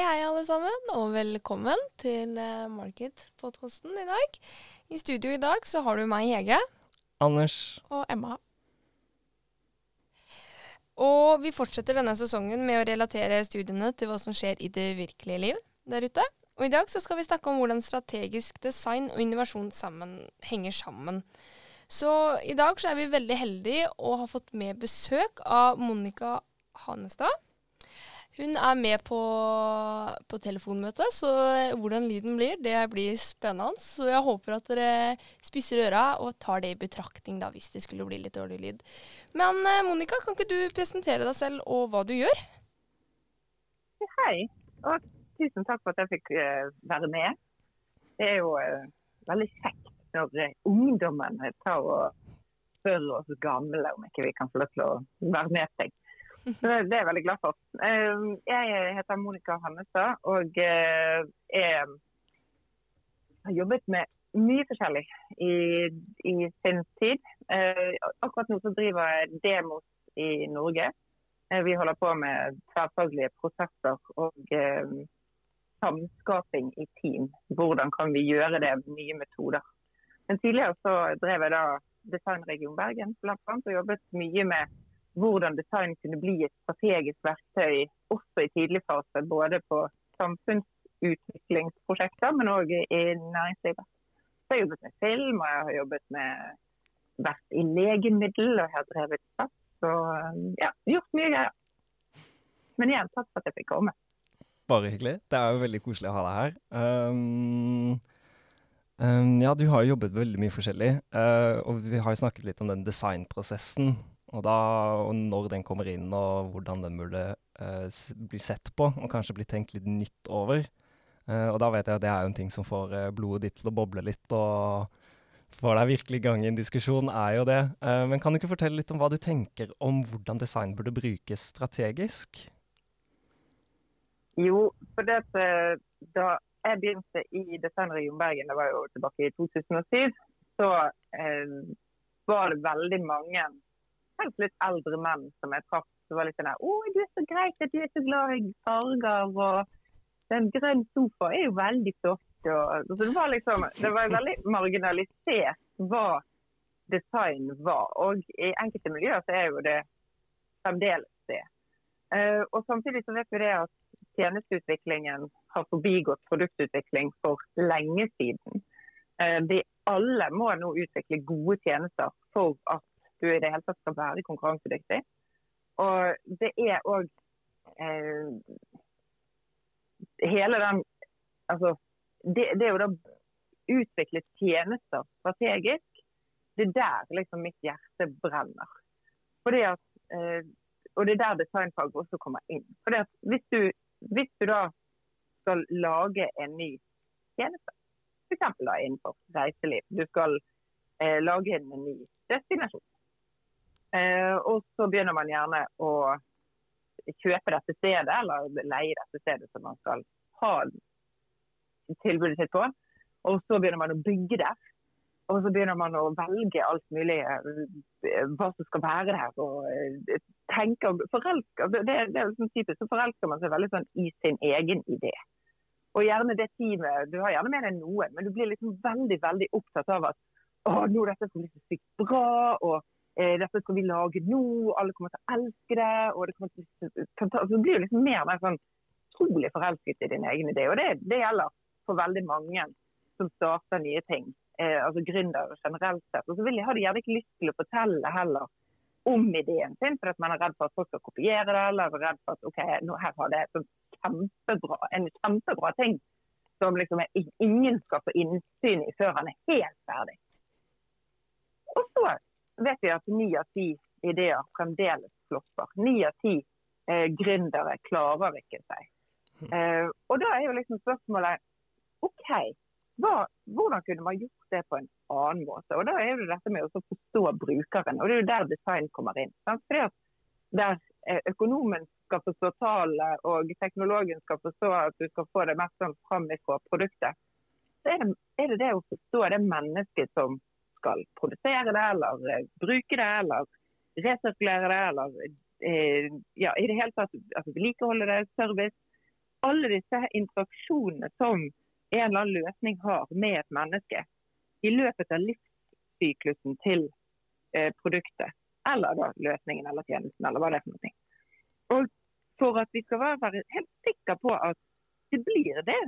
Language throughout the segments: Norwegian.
hei alle sammen, og velkommen til uh, Market-podkasten i dag. I studio i dag så har du meg, Hege. Anders. Og Emma. Og vi fortsetter denne sesongen med å relatere studiene til hva som skjer i det virkelige liv der ute. Og i dag så skal vi snakke om hvordan strategisk design og innovasjon sammen henger sammen. Så i dag så er vi veldig heldige og har fått med besøk av Monica Hanestad. Hun er med på, på telefonmøte, så hvordan lyden blir, det blir spennende. Så jeg håper at dere spisser øra og tar det i betraktning da, hvis det skulle bli litt dårlig lyd. Men eh, Monica, kan ikke du presentere deg selv og hva du gjør? Hei, og tusen takk for at jeg fikk uh, være med. Det er jo uh, veldig kjekt når ungdommen tar og spør oss gamle om ikke vi kan få lov til å være med seg. Det er jeg veldig glad for. Ehm, jeg heter Monica Hannestad og eh, er, har jobbet med mye forskjellig i, i sin tid. Eh, akkurat nå så driver jeg Demos i Norge. Eh, vi holder på med tverrfaglige prosesser og samskaping i team. Hvordan kan vi gjøre det med nye metoder. Men tidligere så drev jeg da Designregion Bergen blant annet, og jobbet mye med hvordan design kunne bli et strategisk verktøy også i tidlig fase. Både på samfunnsutviklingsprosjekter, men òg i næringslivet. Så jeg har jobbet med film, og jeg har jobbet med vært i legemiddel, og jeg har drevet SAS. Så ja, gjort mye greier. Men igjen, takk for at jeg fikk komme. Bare hyggelig. Det er jo veldig koselig å ha deg her. Um, um, ja, du har jo jobbet veldig mye forskjellig, uh, og vi har jo snakket litt om den designprosessen. Og, da, og når den kommer inn, og hvordan den burde uh, bli sett på, og kanskje bli tenkt litt nytt over. Uh, og da vet jeg at det er jo en ting som får uh, blodet ditt til å boble litt, og får deg virkelig i gang i en diskusjon, er jo det. men kan du ikke fortelle litt om hva du tenker om hvordan design burde brukes strategisk? Jo, for det at da jeg begynte i Designregion Bergen, det var jo tilbake i 2007, så var det veldig mange helst litt eldre menn som jeg traff. som var litt sånn 'Å, du er så greit at du er så glad i farger', og 'den grønne sofa er jo veldig flott'. Og, så det var liksom, det var veldig marginalisert hva design var. Og i enkelte miljøer så er jo det fremdeles det. Uh, og Samtidig så vet vi det at tjenesteutviklingen har forbigått produktutvikling for lenge siden. Uh, de alle må nå utvikle gode tjenester for at du i det hele tatt skal være konkurransedyktig. Og det er òg eh, Hele den Altså, det, det er jo da utvikle tjenester strategisk. Det er der liksom mitt hjerte brenner. Fordi at, eh, og det er der designfag også kommer inn. Fordi at hvis du, hvis du da skal lage en ny tjeneste, f.eks. innenfor reiseliv, du skal eh, lage en ny destinasjon og så begynner man gjerne å kjøpe dette stedet, eller leie dette stedet som man skal ha tilbudet sitt på. Og så begynner man å bygge der. Og så begynner man å velge alt mulig eh, hva som skal være der. og eh, tenke, forelsker, det, det er liksom typisk, så forelsker man seg veldig sånn i sin egen idé. Og gjerne det teamet, Du har gjerne med deg noen, men du blir liksom veldig veldig opptatt av at å, nå dette blir så sykt bra. og eh, dette skal vi lage nå, alle kommer til å elske det. og Det, kommer til, altså, Så blir liksom mer og mer sånn utrolig forelsket i din egen idé. og det, det, gjelder for veldig mange som starter nye ting. Eh, altså Gründere generelt sett. Og så vil de, har de gjerne ikke lyst til å fortelle heller om ideen sin, for at man er redd for at folk skal kopiere det, eller er redd for at ok, nå her har det sånn kjempebra, en kjempebra ting som liksom ingen skal få innsyn i før han er helt ferdig. Og så vet vi at ni av ti ideer fremdeles flopper. Ni av ti eh, gründere klarer ikke seg. Hm. Eh, og da er jo liksom spørsmålet OK, hva, hvordan kunne man gjort det på en annen måte? Og Da er det dette med å forstå brukeren, og det er jo der design kommer inn. Sant? Fordi at Der eh, økonomen skal forstå tallene og teknologen skal forstå at du skal få det mest sånn fram fra produktet, så er det, er det det å forstå det mennesket som skal produsere det, eller eh, bruke det, eller resirkulere det, eller eh, ja, i det hele tatt altså, vedlikeholde det, service. alle disse interaksjonene som en eller annen løsning har med et menneske i løpet av livssyklusen til eh, produktet, eller da løsningen eller tjenesten, eller hva det er for noe. Og for at vi skal være helt sikre på at det blir det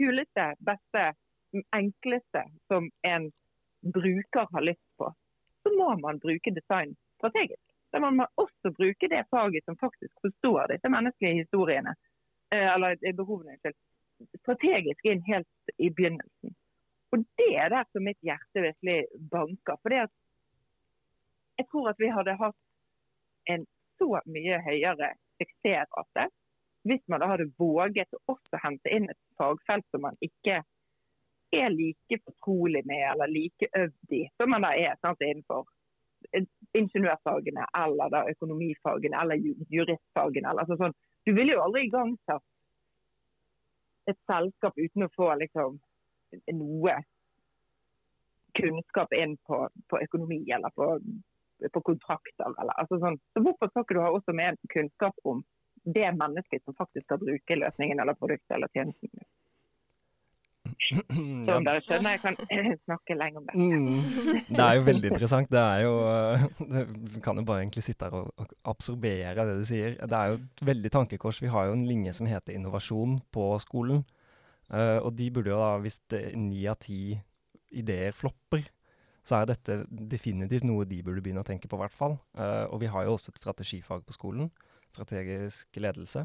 kuleste, beste, enkleste som en bruker har lyst på, så må man bruke design strategisk. Da må man også bruke det faget som faktisk forstår disse menneskelige historiene, eh, eller behovene, strategisk inn helt i begynnelsen. Og Det er der som mitt hjerte virkelig banker. For jeg tror at vi hadde hatt en så mye høyere suksessrate hvis man da hadde våget å også hente inn et fagfelt som man ikke er like fortrolig med eller like øvd i, som man da er sant, innenfor ingeniørfagene eller da økonomifagene eller juristfagene. Eller, altså sånn. Du ville jo aldri igangsatt et selskap uten å få liksom, noe kunnskap inn på, på økonomi eller på, på kontrakter. Eller, altså sånn. Så hvorfor skal ikke du ha også med kunnskap om det mennesket som faktisk skal bruke løsningen eller produktet eller tjenesten? Som dere skjønner, jeg kan snakke lenge om det. Mm, det er jo veldig interessant. Det er jo Vi kan jo bare egentlig sitte her og absorbere det du sier. Det er jo et veldig tankekors. Vi har jo en linje som heter innovasjon på skolen. Uh, og de burde jo da, hvis ni av ti ideer flopper, så er dette definitivt noe de burde begynne å tenke på, i hvert fall. Uh, og vi har jo også et strategifag på skolen. Strategisk ledelse.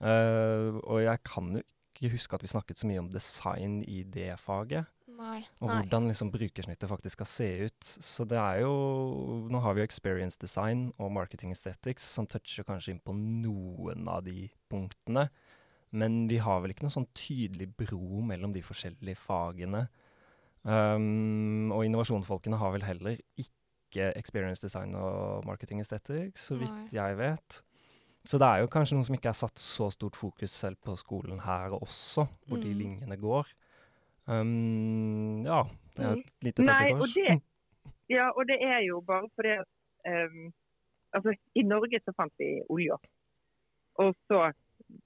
Uh, og jeg kan jo ikke huske at vi snakket så mye om design i det faget. Nei. Og hvordan liksom brukersnittet faktisk skal se ut. Så det er jo Nå har vi jo experience design og marketing aesthetics som toucher kanskje inn på noen av de punktene. Men vi har vel ikke noen sånn tydelig bro mellom de forskjellige fagene. Um, og innovasjonsfolkene har vel heller ikke experience design og marketing aesthetics, så vidt Nei. jeg vet. Så det er jo kanskje noe som ikke er satt så stort fokus selv på skolen her også, hvor de Mm. linjene går. Um, ja, det er et lite Nei, og tankekors. ja, og det er jo bare fordi at um, altså, I Norge så fant vi olje. Og så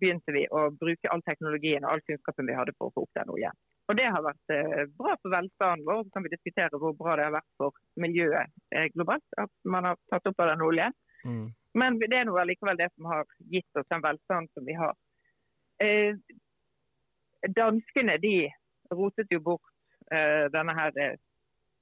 begynte vi å bruke all teknologien og all kunnskapen vi hadde for å få opp den oljen. Og det har vært eh, bra for velstanden vår. Så kan vi diskutere hvor bra det har vært for miljøet eh, globalt at man har tatt opp av den oljen. Mm. Men det er nå allikevel det som har gitt oss den velstanden som vi har. Eh, danskene de rotet jo bort eh, denne her eh,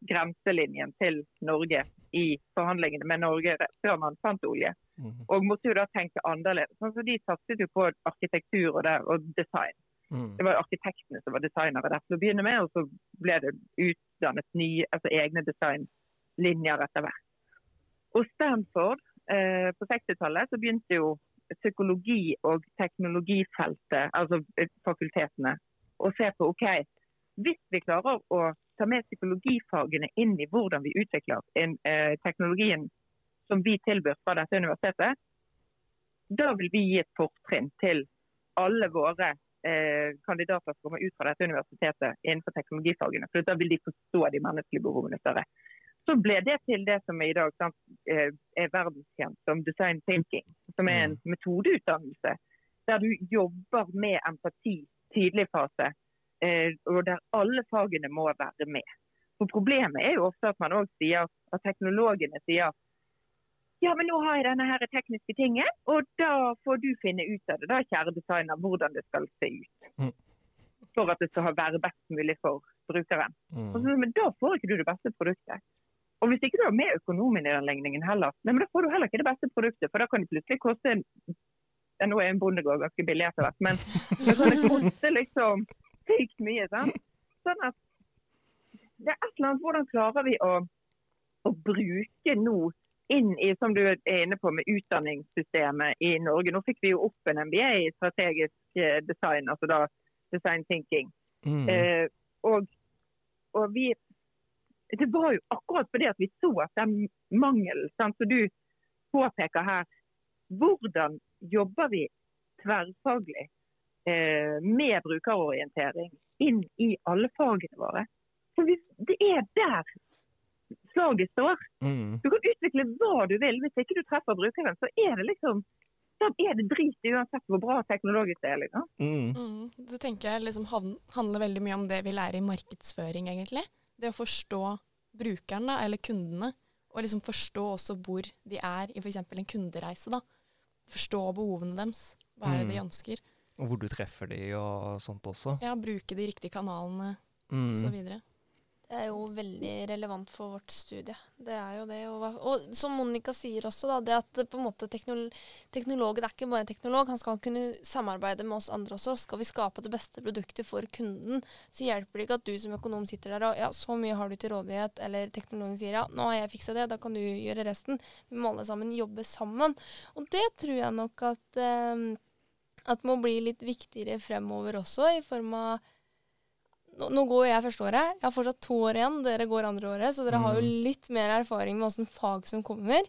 grenselinjen til Norge i forhandlingene med Norge før man fant olje. Mm. Og måtte jo da tenke annerledes. Altså, de satset jo på arkitektur og, der, og design. Mm. Det var arkitektene som var designere der til å begynne med, og så ble det utdannet nye, altså egne designlinjer etter hvert. Og Stanford på 60-tallet så begynte jo psykologi- og teknologifeltet, altså eh, fakultetene, å se på OK, hvis vi klarer å ta med psykologifagene inn i hvordan vi utvikler en, eh, teknologien som vi tilbyr fra dette universitetet, da vil vi gi et fortrinn til alle våre eh, kandidater som kommer ut fra dette universitetet innenfor teknologifagene. For da vil de forstå de menneskelige behovene større. Så ble det til det som i dag sant, eh, er verdenskjent som design thinking, som er en metodeutdannelse. Der du jobber med empati tidlig fase, eh, og der alle fagene må være med. For Problemet er jo ofte at man også sier at teknologene sier ja, men nå har jeg denne her tekniske tingen, og da får du finne ut av det, da, kjære designer, hvordan det skal se ut. Mm. For at det skal være best mulig for brukeren. Mm. så, men da får ikke du det beste produktet. Og hvis ikke du har med økonomien i den ligningen heller, nei, men da får du heller ikke det beste produktet. For da kan det plutselig koste en ja, Nå er en bondegård ganske billig etter hvert, men da kan det koste liksom sykt mye. sant? Sånn at det er et eller annet Hvordan klarer vi å, å bruke nå inn i som du er inne på med utdanningssystemet i Norge. Nå fikk vi jo opp en MBA i strategisk eh, design, altså da design thinking. Mm. Eh, og, og vi Det var jo akkurat fordi at vi så at den mangelen som du påpeker her. Hvordan jobber vi tverrfaglig eh, med brukerorientering inn i alle fagene våre? For hvis det er der slaget står. Mm. Du kan utvikle hva du vil. Hvis ikke du treffer brukeren, så er det liksom da er det drit uansett hvor bra teknologisk det er. liksom. Mm. Mm. Så tenker jeg liksom handler veldig mye om det vi lærer i markedsføring, egentlig. Det å forstå brukeren, da, eller kundene, og liksom forstå også hvor de er i f.eks. en kundereise. da. Forstå behovene deres. Hva er det de Mm. ønsker? Og hvor du treffer de og sånt også. Ja, Bruke de riktige kanalene, Mm. osv. Det er jo veldig relevant for vårt studie. Det er jo det. Og, og som Monica sier også, da, det at på en måte teknolo teknologen er ikke bare en teknolog. Han skal kunne samarbeide med oss andre også. Skal vi skape det beste produktet for kunden, så hjelper det ikke at du som økonom sitter der og ja, så mye har du til rådighet, eller teknologen sier ja, nå har jeg fiksa det, da kan du gjøre resten. Vi må alle sammen jobbe sammen. Og det tror jeg nok at, eh, at må bli litt viktigere fremover også, i form av nå, nå går jeg første året. Jeg har fortsatt to år igjen. Dere går andre året, så dere har jo Mm. litt mer erfaring med åssen fag som kommer.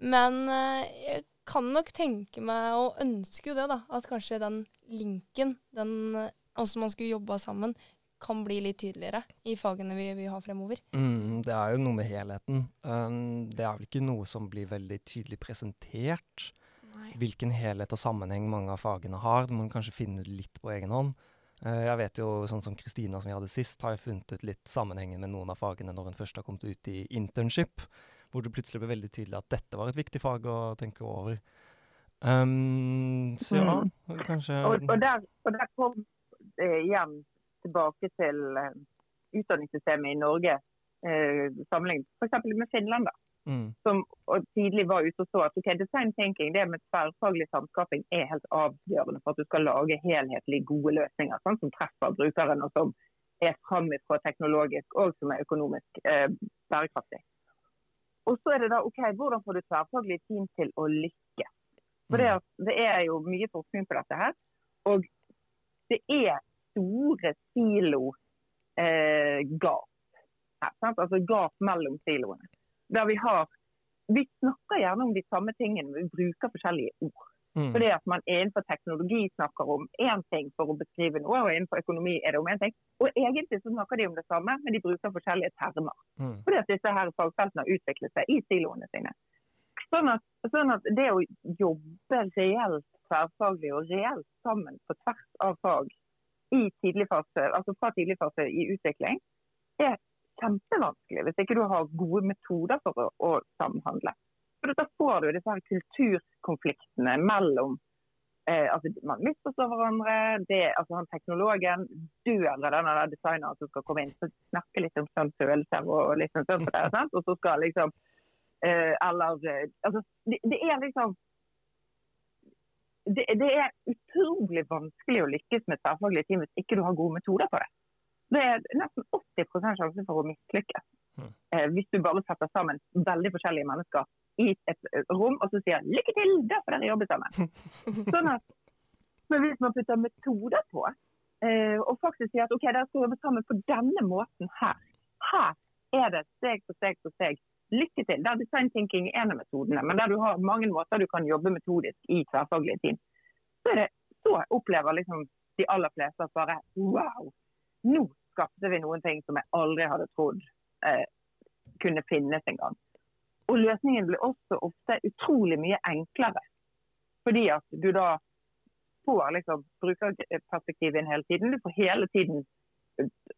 Men eh, jeg kan nok tenke meg, og ønsker jo det, da, at kanskje den linken, den eh, åssen man skulle jobba sammen, kan bli litt tydeligere i fagene vi, vi har fremover. Mm, det er jo noe med helheten. Um, det er vel ikke noe som blir veldig tydelig presentert. Nei. Hvilken helhet og sammenheng mange av fagene har. Det må man kanskje finne ut litt på egen hånd. Eh, jeg vet jo, sånn som Kristina som vi hadde sist, har jo funnet ut litt sammenhengen med noen av fagene når hun først har kommet ut i internship, hvor det plutselig ble veldig tydelig at dette var et viktig fag å tenke over. Um, så ja, kanskje Og, og, der, og der kom det igjen tilbake til eh, utdanningssystemet i Norge, eh, sammenlignet f.eks. med Finland. da, mm, som tidlig var ute og så at ok, design thinking, det med tverrfaglig samskaping er helt avgjørende for at du skal lage helhetlig gode løsninger sånn som treffer brukeren, og som er framifrå teknologisk og som er økonomisk eh, bærekraftig. Og så er det da, ok, Hvordan får du tverrfaglige team til å lykkes? For det, det er jo mye forskning på dette her. Og det er store silo-gap her. Sant? Altså gap mellom siloene. Der vi har Vi snakker gjerne om de samme tingene, men vi bruker forskjellige ord. mm, Fordi at man innenfor teknologi snakker om én ting for å beskrive noe, og innenfor økonomi er det om én ting. Og egentlig så snakker de om det samme, men de bruker forskjellige termer. mm, Fordi at disse her fagfeltene har utviklet seg i siloene sine. Sånn at, sånn at det å jobbe reelt tverrfaglig og reelt sammen på tvers av fag i tidlig fase, altså fra tidlig fase i utvikling, er kjempevanskelig hvis ikke du har gode metoder for å, å samhandle. For Da får du disse her kulturkonfliktene mellom eh, altså Man misforstår hverandre. det, altså han Teknologen dør av denne designeren som skal komme inn og snakke litt om sånn følelser og litt sånn sånn det, sant? og så skal liksom eh, Eller eh, altså, det, det er liksom det, det er utrolig vanskelig å lykkes med tverrfaglige team hvis ikke du har gode metoder på det. Det er nesten 80 sjanse for å mislykkes. Mm. Eh, hvis du bare setter sammen veldig forskjellige mennesker i et eh, rom og så sier 'lykke til, da får dere jobbe sammen'. Sånn at, men hvis man putter metoder på, eh, og faktisk sier at ok, dere skal jobbe sammen på denne måten her. Her er det steg for steg for steg. Lykke til. Der design thinking er en av metodene, men der du har mange måter du kan jobbe metodisk i tverrfaglige team. Så, det, så opplever liksom de aller fleste at bare wow, nå skapte vi noen ting som jeg aldri hadde trodd eh, kunne finnes engang. Og løsningen blir også ofte utrolig mye enklere. Fordi at du da får liksom brukerperspektivet inn hele tiden. Du får hele tiden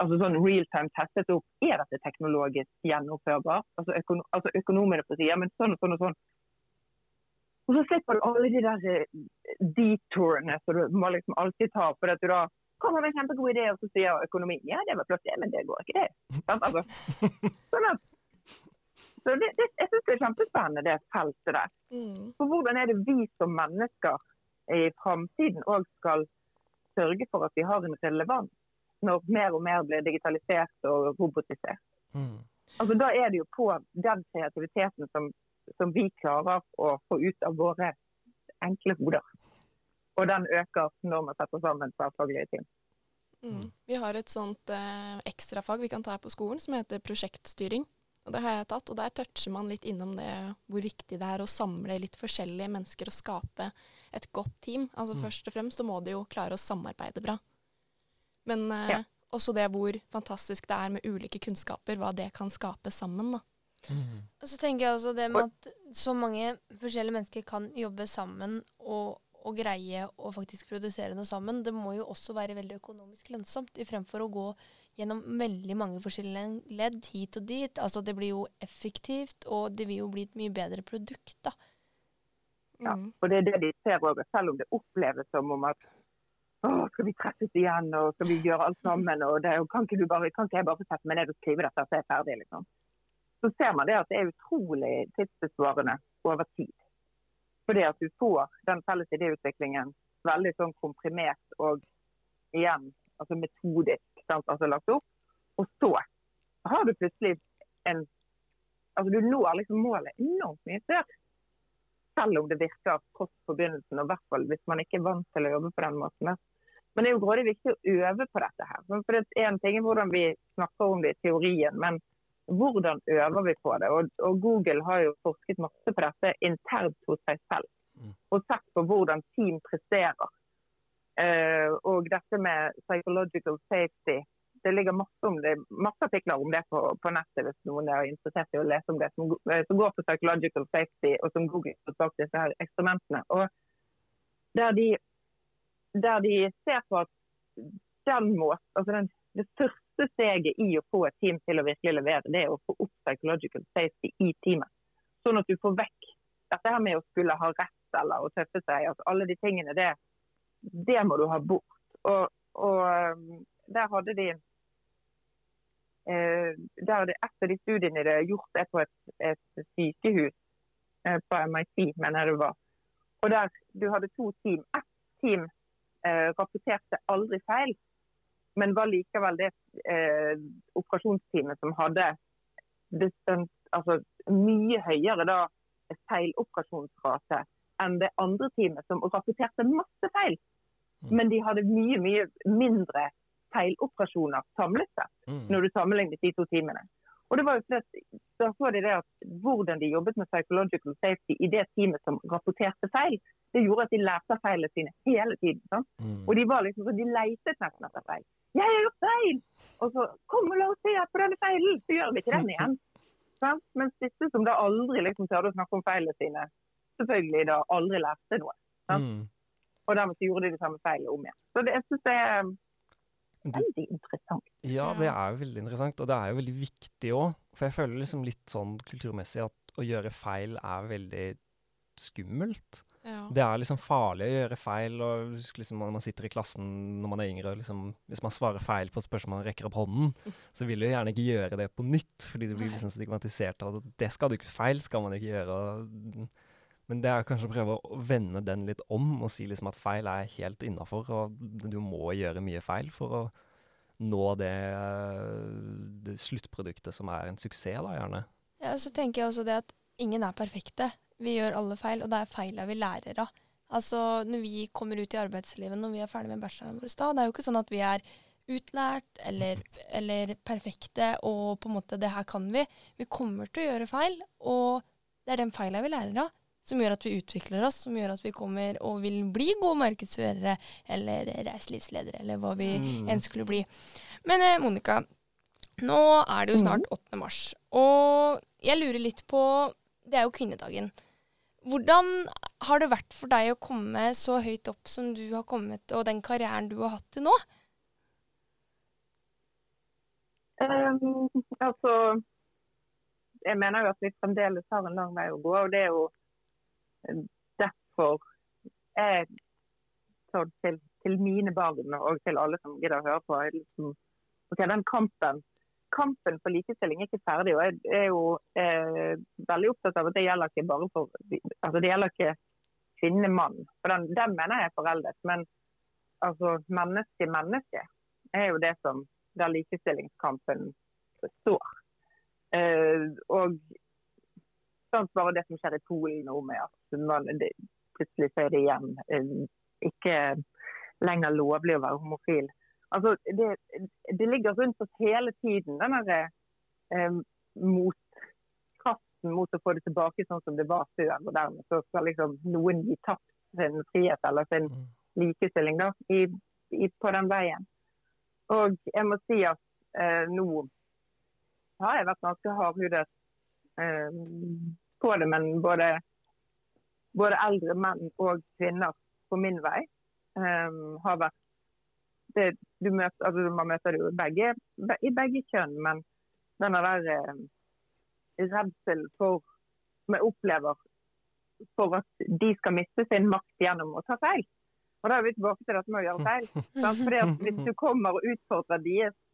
altså sånn real time testet opp er dette teknologisk gjennomførbart. Altså, økono altså Økonomene får si men sånn og sånn og sånn. Og så slipper du alle de der eh, detourene som du må liksom alltid ta. For at du da kommer med en kjempegod idé, og så sier økonomi ja, det var flott, det, men det går ikke, det. Sant? Altså, sånn at, så det, det, jeg syns det er kjempespennende, det feltet der. Mm. For hvordan er det vi som mennesker i framtiden òg skal sørge for at vi har en relevans når mer og mer blir digitalisert og robotisert? mm. Altså, da er det jo på den kreativiteten som, som vi klarer å få ut av våre enkle hoder. Og den øker når man setter sammen tverrfaglige team. Mm. Vi har et sånt eh, ekstrafag vi kan ta her på skolen som heter prosjektstyring. Og det har jeg tatt, og der toucher man litt innom det hvor viktig det er å samle litt forskjellige mennesker og skape et godt team. Altså Mm. Først og fremst så må de jo klare å samarbeide bra. Men eh, Ja. også det hvor fantastisk det er med ulike kunnskaper, hva det kan skape sammen. da. Og så tenker jeg også det med at så mange forskjellige mennesker kan jobbe sammen og, og greie å faktisk produsere noe sammen. Det må jo også være veldig økonomisk lønnsomt, i fremfor å gå gjennom veldig mange forskjellige ledd hit og dit. Altså det blir jo effektivt, og det vil jo bli et mye bedre produkt, da. Ja, Mm. og det er det de ser òg, selv om det oppleves som om at å, skal vi treffes igjen og skal vi gjøre alt sammen, og det, og kan, ikke du bare, kan ikke jeg bare sette meg ned og skrive dette, så er jeg ferdig, liksom. Så ser man det at det er utrolig tidsbesvarende over tid. Fordi at du får den felles idéutviklingen veldig sånn komprimert og igjen altså metodisk sant? Altså lagt opp. Og så har du plutselig en Altså du når liksom målet enormt mye før selv om det virker tross forbindelsen, og i hvert fall hvis man ikke er vant til å jobbe på den måten. Men det er jo grådig viktig å øve på dette her. For det er en ting hvordan vi snakker om det i teorien, men hvordan øver vi på det? Og, og Google har jo forsket masse på dette internt hos seg selv. Mm. Og sett på hvordan team presterer. Uh, og dette med psychological safety. Det ligger masse, om det, masse artikler om det på, på nettet hvis noen er interessert i å lese om det, som, eh, som går på psychological safety, og som Google har bak disse her eksperimentene. Og der de, der de ser på at den måten, altså den, det første steget i å få et team til å virkelig levere, det er å få opp psychological safety i teamet. Sånn at du får vekk dette her med å skulle ha rett eller å tøffe seg. Altså, alle de tingene, det, det må du ha bort. Og, og um, der hadde de eh, der det, Et av de studiene de har gjort, er på et, et sykehus eh, på MIT, mener jeg det var. Og der du hadde to team. Ett team eh, rapporterte aldri feil, men var likevel det eh, operasjonsteamet som hadde distant, altså, mye høyere da, feiloperasjonsrate enn det andre teamet som rapporterte masse feil. Mm. Men de hadde mye, mye mindre feiloperasjoner samlet sett Mm. når du sammenlignet de to teamene. Og det var jo at, Da så de det at hvordan de jobbet med psychological safety i det teamet som rapporterte feil, det gjorde at de lærte feilene sine hele tiden. Mm. Og de var liksom så de leitet nesten etter feil. 'Jeg har gjort feil!' Og så 'Kom og la oss se på denne feilen!' Så gjør vi ikke den igjen. Sånn? Mens disse som da aldri liksom tørde å snakke om feilene sine, selvfølgelig da aldri lærte noe. Sånn? Mm. Og dermed så gjorde de de samme feilene om igjen. Så det, jeg synes det er veldig interessant. Ja, det er jo veldig interessant, og det er jo veldig viktig òg. For jeg føler liksom litt sånn kulturmessig at å gjøre feil er veldig skummelt. Ja. Det er liksom farlig å gjøre feil, og liksom når man sitter i klassen når man er yngre, liksom, hvis man svarer feil på et spørsmål man rekker opp hånden, så vil du gjerne ikke gjøre det på nytt, fordi du blir liksom stigmatisert av at det skal du ikke, feil skal man ikke gjøre. Og, men det er kanskje å prøve å vende den litt om og si liksom at feil er helt innafor, og du må gjøre mye feil for å nå det, det sluttproduktet som er en suksess, da gjerne. Ja, så tenker jeg også det at ingen er perfekte. Vi gjør alle feil, og det er feila vi lærer av. Altså, når vi kommer ut i arbeidslivet, når vi er ferdig med bacheloren vår, da, det er jo ikke sånn at vi er utlært eller, eller perfekte og på en måte det her kan vi. Vi kommer til å gjøre feil, og det er den feila vi lærer av som gjør at vi utvikler oss, som gjør at vi kommer og vil bli gode markedsførere eller reiselivsledere, eller hva vi Mm. enn skulle bli. Men eh, Monica, nå er det jo snart 8. mars, og jeg lurer litt på Det er jo kvinnedagen. Hvordan har det vært for deg å komme så høyt opp som du har kommet, og den karrieren du har hatt til nå? Um, altså, jeg mener jo at vi fremdeles har en lang vei å gå. og Det er jo derfor jeg tar til, til mine barn og til alle som gidder å høre på liksom, okay, Den kampen kampen for likestilling er ikke ferdig. og Jeg er jo eh, veldig opptatt av at det gjelder ikke bare for altså det gjelder ikke kvinne-mann. For den, den mener jeg er foreldet. Men altså menneske-menneske er jo det som der likestillingskampen står. Eh, og sant, bare det som skjer i Polen nå med at man, det, plutselig så er det igjen eh, ikke lenger lovlig å være homofil. Altså, det, det ligger rundt oss hele tiden, den der, eh, motkraften mot å få det tilbake sånn som det var før. og Dermed så skal liksom noen gi tapt sin frihet eller sin Mm. likestilling da, i, i, på den veien. Og jeg må si at eh, nå har jeg vært ganske hardhudet på det, men både, både eldre menn og kvinner på min vei eh, har vært det, du møter, altså Man møter det jo begge, i begge kjønn, men denne der eh, redsel for Som jeg opplever for at de skal miste sin makt gjennom å ta feil. Og Da er vi tilbake til dette med å gjøre feil. Fordi at Hvis du kommer og utfordrer deres eh,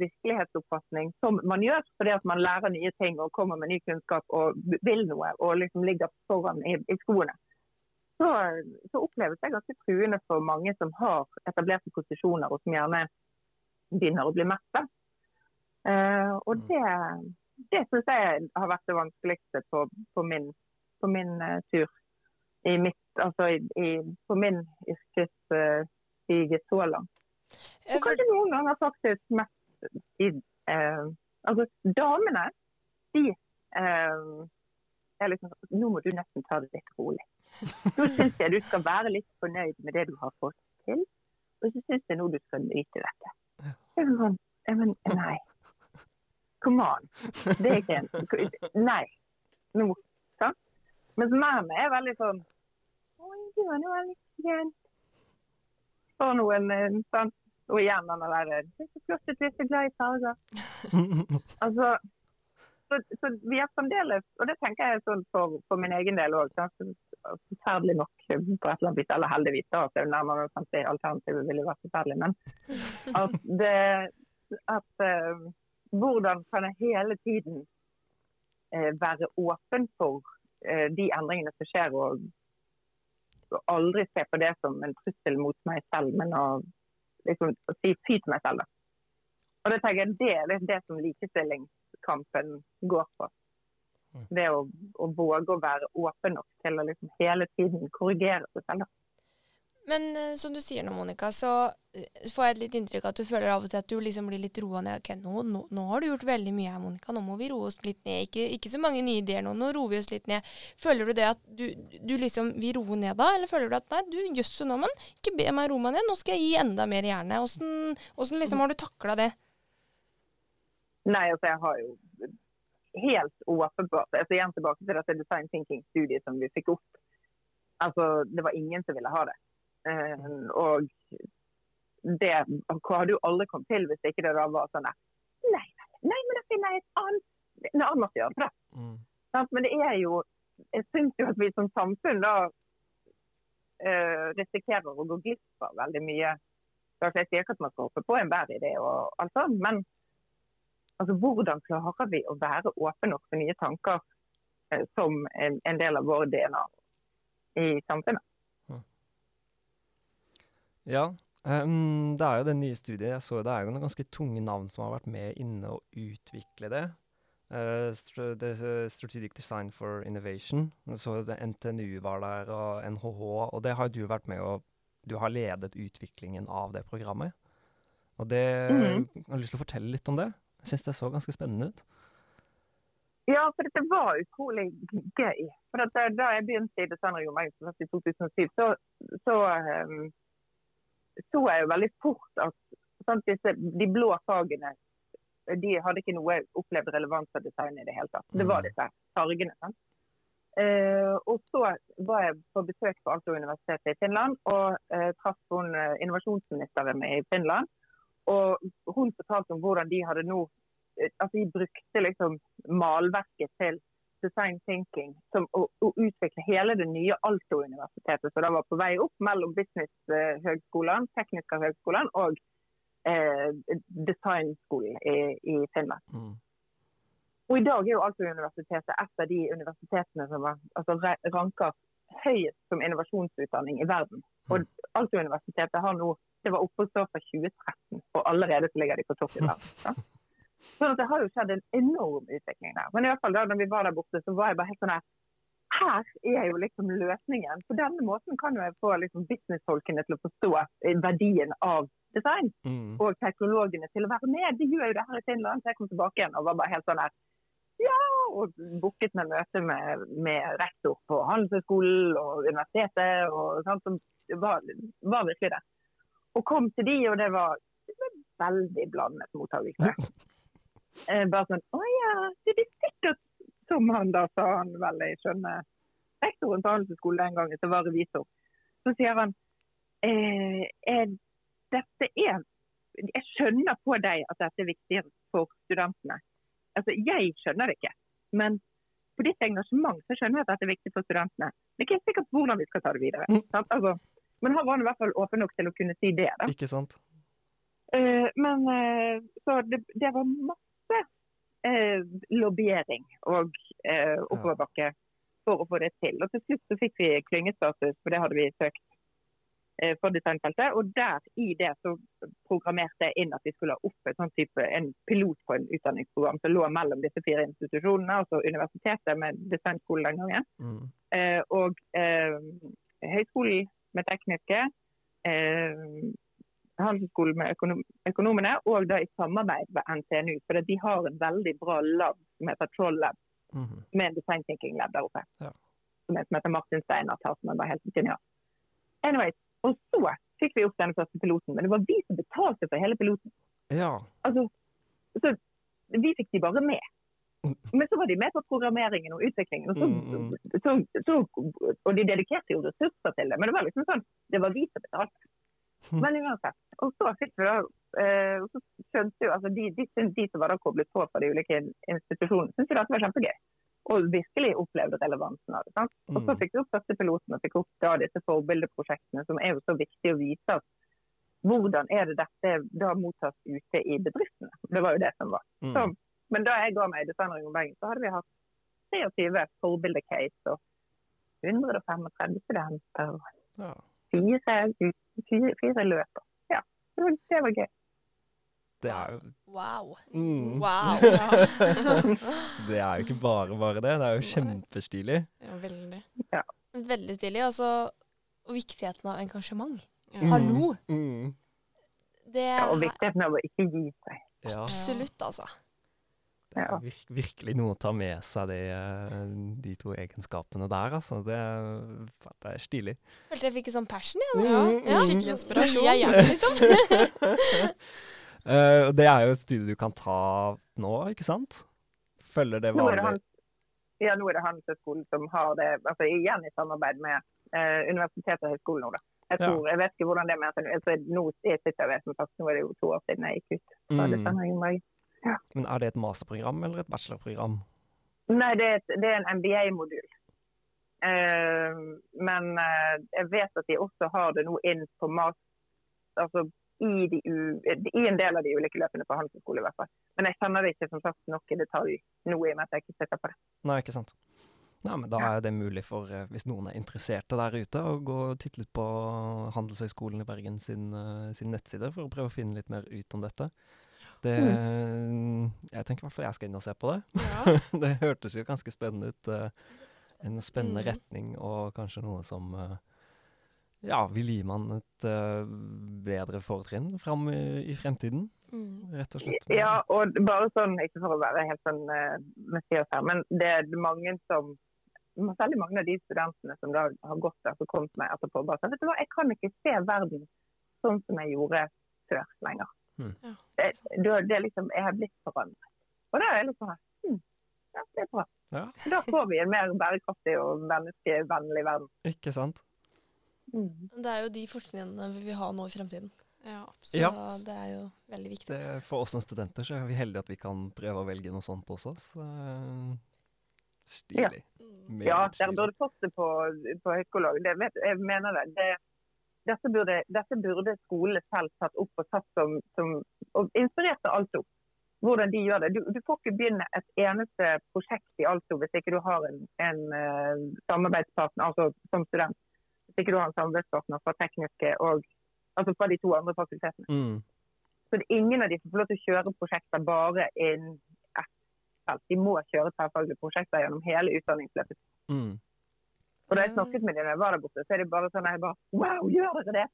virkelighetsoppfatning, som man gjør fordi at man lærer nye ting og kommer med ny kunnskap og vil noe og liksom ligger foran i, i skoene, så, så, oppleves det ganske truende for mange som har etablerte posisjoner og som gjerne begynner å bli mette. Eh, og det, det syns jeg har vært det vanskeligste på, på min, på min uh, tur i mitt, altså i, i, på min yrkesstige uh, så langt. Og kanskje noen ganger faktisk mest i eh, Altså, damene, de eh, er liksom Nå må du nesten ta det litt rolig. Nå syns jeg du skal være litt fornøyd med det du har fått til, og så syns jeg nå du skal nyte dette. Jeg er sånn, men nei. Come on. Det er ikke en Nei. Nå. Sant? Mens mennene er veldig sånn Oi, du var nå veldig pen. For noen eh, sant? Og igjen denne der Det er så flott at så glad i farger. altså så, så, vi er fremdeles, og det tenker jeg sånn for, for min egen del òg, forferdelig nok på et eller annet vis, eller heldigvis, da, at nærmere 50 alternativet ville vært forferdelig, men at, det, at uh, hvordan kan jeg hele tiden uh, være åpen for uh, de endringene som skjer, og, og, aldri se på det som en trussel mot meg selv, men å liksom, si fy til meg selv. Da. Og det tenker jeg det er det som likestillingskampen går på. Det å, å våge å være åpen nok til å liksom hele tiden korrigere seg selv. Men uh, som du sier nå, Monica, så uh, får jeg et litt inntrykk av at du føler av og til at du liksom blir litt roa ned. Ok, nå, nå, nå, har du gjort veldig mye her, Monica. Nå må vi roe oss litt ned. Ikke, ikke, så mange nye ideer nå. Nå roer vi oss litt ned. Føler du det at du, du liksom vil roe ned da, eller føler du at nei, du jøss nå, men ikke be meg roe meg ned. Nå skal jeg gi enda mer hjerne. Åssen liksom har du takla det? Nei, altså jeg har jo helt åpenbart altså Igjen tilbake til dette design thinking-studiet som vi fikk opp. Altså, Det var ingen som ville ha det. Uh, og det hadde jo aldri kommet til hvis ikke det da var sånn Nei, nei, men da finner jeg et annet, en annen måte å gjøre det mm. Men det er jo Jeg syns jo at vi som samfunn da uh, risikerer å gå glipp av veldig mye. Jeg sier ikke at man skal hoppe på enhver idé, og alt sånt, men Altså, hvordan klarer vi å være åpne nok for nye tanker eh, som en, en, del av vår DNA i samfunnet? Ja, um, det er jo det nye studiet. Jeg så Det er jo noen ganske tunge navn som har vært med inne og utvikle det. Uh, Strategic Design for Innovation. Så det NTNU var der, og NHH. Og det har du vært med og Du har ledet utviklingen av det programmet. Og det, mm. Jeg har lyst til å fortelle litt om det. Jeg syns det så ganske spennende ut. Ja, for dette var utrolig gøy. For da, da jeg begynte i Design og i 2007, så, så, um, så jeg jo veldig fort at sant, disse, de blå fagene de hadde ikke noe opplevd relevans for design i det hele tatt. Det var mm. disse fargene. sant? Uh, og så var jeg på besøk på Alto-universitetet i Finland og uh, traff hun uh, innovasjonsministeren i Finland. Og hun fortalte om hvordan de hadde nå altså de brukte liksom malverket til design thinking som å, å utvikle hele det nye Alto-universitetet, som da var på vei opp mellom business høgskolene, tekniske høgskolen og eh, designskolen i, i, Finland. Mm. Og I dag er jo Alto-universitetet et av de universitetene som var, altså, ranker høyest som innovasjonsutdanning i verden. Og mm. Alto-universitetet har nå det var oppe og stå fra 2013, og allerede så ligger de på topp i verden. Så det har jo skjedd en enorm utvikling der. Men i hvert fall da når vi var der borte, så var jeg bare helt sånn her her er jo liksom løsningen. På denne måten kan jo jeg få liksom businessfolkene til å forstå verdien av design. Mm. Og teknologene til å være med. De gjør jo det her i Finland. Så jeg kom tilbake igjen og var bare helt sånn her Ja! Og booket med møte med, med rektor på Handelshøyskolen og universitetet. og sånt, som var, var virkelig det. Og kom til de, og det var, det var veldig blandet mottakelse. Eh, bare sånn Å ja, det blir sikkert som han da sa han vel, jeg skjønner, rektoren på handelshøyskolen den gangen, som var revisor, så sier han eh, er, dette er Jeg skjønner på deg at dette er viktig for studentene. Altså, Jeg skjønner det ikke, men på ditt engasjement så skjønner jeg at dette er viktig for studentene. Det er ikke sikkert hvordan vi skal ta det videre. Mm. sant? Altså, men han var i hvert fall åpen nok til å kunne si det. da. Ikke sant? Eh, men eh, så det, det var masse eh, lobbyering og eh, oppoverbakke for å få det til. Og til slutt så fikk vi klyngestatus, for det hadde vi søkt eh, for designfeltet. Og der i det så programmerte jeg inn at vi skulle ha opp et sånn type, en pilot på en utdanningsprogram som lå mellom disse fire institusjonene, altså universitetet med designskole den gangen, Mm. eh, og eh, høyskolen med tekniske, eh, handelshøyskolen med økonom økonomene, og da i samarbeid med NTNU. For de har en veldig bra lab som heter Troll Lab, Mhm. med en design thinking lab der oppe. Ja. Som er, som heter Martin Steinar tar, som er helt genial. Anyways, og så fikk vi opp denne første piloten, men det var vi som betalte for hele piloten. Ja. Altså, så vi fikk de bare med. Mm. Men så var de med på programmeringen og utviklingen. Og, så, Mm, mm. så, så, og de dedikerte jo ressurser til det. Men det var liksom sånn, det var vi som betalte. Mm. Men uansett. Og så fikk vi da, eh, og så skjønte jo, altså de, de, de som var da koblet på fra de ulike institusjonene, syntes jo dette var kjempegøy. Og virkelig opplevde relevansen av det. sant? Og så Mm. fikk vi opp første piloten og fikk opp da disse forbildeprosjektene, som er jo så viktig å vise at hvordan er det dette da mottas ute i bedriftene. Det var jo det som var. Mm. Så, men da jeg ga meg i Designering om Bergen, så hadde vi hatt 23 forbilde-case og 135 studenter ja. Fire, fire, fire løp. Ja, det var, det var gøy. Det er jo Wow. mm. Wow. Det er jo ikke bare bare det. Det er jo kjempestilig. Ja, veldig. Veldig stilig. Altså, og viktigheten av engasjement. Ja. Mm. Hallo! Mm. Det Ja, og viktigheten av å ikke gi seg. Ja. absolutt, altså. Det er vir virkelig noe å ta med seg, de, eh, de to egenskapene der, altså. Det, det er stilig. Følte jeg fikk en sånn passion, jeg. Ja, Mm, Ja. skikkelig inspirasjon. Jeg er liksom. uh, det er jo et studie du kan ta nå, ikke sant? Følger det det vanlig ja, nå er det Handelshøyskolen som har det, altså igjen i samarbeid med uh, universitetet og høyskolen nå, da. Jeg, Ja. jeg vet ikke hvordan det er med. Altså, nå sitter jeg som sagt, nå er det jo to år siden jeg gikk ut fra Mm. Designring Men er det et masterprogram eller et bachelorprogram? Nei, det er, et, det er en MBA-modul. Eh, men eh, jeg vet at de også har det nå inn på mas altså i, de i en del av de ulike løpene på handelshøyskole i hvert fall. Men jeg kjenner det ikke som sagt nok i detalj nå i og med at jeg ikke sitter på det. Nei, ikke sant. Nei, men Da er det mulig for, eh, hvis noen er interesserte der ute, å gå og titte litt på Handelshøyskolen i Bergen sin, eh, sin nettside for å prøve å finne litt mer ut om dette. Det, Jeg tenker i hvert fall jeg skal inn og se på det. Ja. det hørtes jo ganske spennende ut. Uh, En spennende Mm. retning og kanskje noe som uh, ja, vil gi man et uh, bedre fortrinn fram i, i fremtiden, Mm. rett og slett. Ja, og bare sånn, ikke for å være helt sånn uh, messias her, men det er mange som Særlig mange av de studentene som da har gått der, som kom til meg etterpå bare sa vet du hva, jeg kan ikke se verden sånn som jeg gjorde før lenger. Mm. Ja. Det, det, det er liksom, Jeg har blitt forandret. Og da er jeg litt sånn hm, ja, det er bra. Ja. Da får vi en mer bærekraftig og menneskevennlig verden. Ikke sant? Det er jo de fortrinnene vi vil ha nå i fremtiden. Ja, Så Ja. det er jo veldig viktig. Det, for oss som studenter så er vi heldige at vi kan prøve å velge noe sånt også. Så er stilig. Ja, Ja, dere burde fått det på, på høyskolen. Det vet, jeg mener det. det dette, burde, dette burde skolene selv tatt opp og tatt som, som og inspirert av Alto. Hvordan de gjør det. Du, du får ikke begynne et eneste prosjekt i Alto hvis ikke du har en, en uh, samarbeidspartner, altså som student. Hvis ikke du har en samarbeidspartner fra tekniske og altså fra de to andre fakultetene. Mm. Så ingen av de som får lov til å kjøre prosjekter bare innen ett felt. De må kjøre tverrfaglige prosjekter gjennom hele utdanningsløpet. Mm. Og da jeg snakket med dem da jeg var der borte, så er de bare sånn jeg bare, Wow, gjør dere det?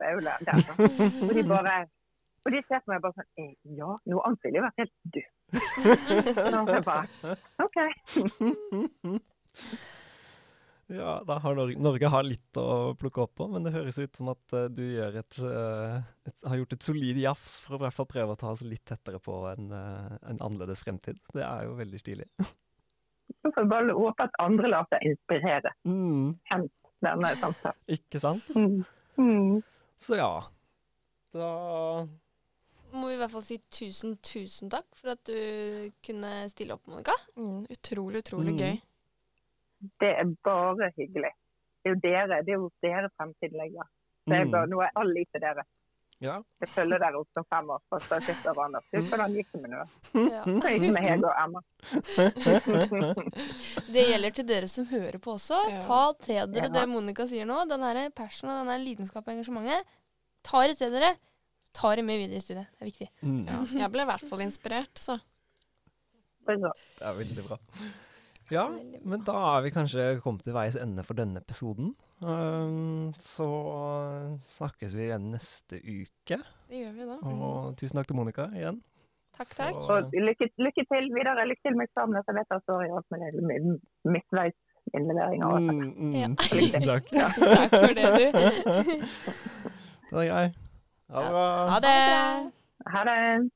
Der, sånn. Og de bare og de ser på meg bare sånn «Eh, Ja, noe annet ville jo vært helt dødt. Og jeg bare OK. Ja, da har Norge, Norge har litt å plukke opp på, men det høres ut som at uh, du et, uh, et, har gjort et solid jafs for å i hvert fall prøve å ta oss litt tettere på en, uh, en annerledes fremtid. Det er jo veldig stilig. Så får vi bare håpe at andre lar seg inspirere. Mm, Hent denne samtalen. ikke sant? Mm. Mm. Så ja. Da Må vi i hvert fall si tusen, tusen takk for at du kunne stille opp, Monica. Mm, utrolig, utrolig Mm. gøy. Det er bare hyggelig. Det er jo dere, det er jo dere fremtiden ligger. Så jeg bare, mm, nå er all liv til dere. Ja. Jeg følger dere opp som fem år. For så sitter og Anders. Husk hvordan gikk det med nå? Ja. Det gikk med Hege og Emma. Det gjelder til dere som hører på også. Ja. Ta til dere Ja. det Monica sier nå. Den her passionen og den her lidenskapen og engasjementet. Ta det til dere. Ta det med videre i studiet. Det er viktig. Mm, Jeg ble i hvert fall inspirert, så. Bra. det er veldig bra. Ja, men da er vi kanskje kommet til veis ende for denne episoden. Um, så snakkes vi igjen neste uke. Det gjør vi da. Og tusen takk til Monica igjen. Takk, takk. Så- Og lykke, lykke til videre. Lykke til med eksamen. Jeg vet at det står i alt med midtveis alt. Mm, mm, Ja. Tusen takk. Tusen takk for det, du. Det er greit. Ha det bra. Ha det. Ha det.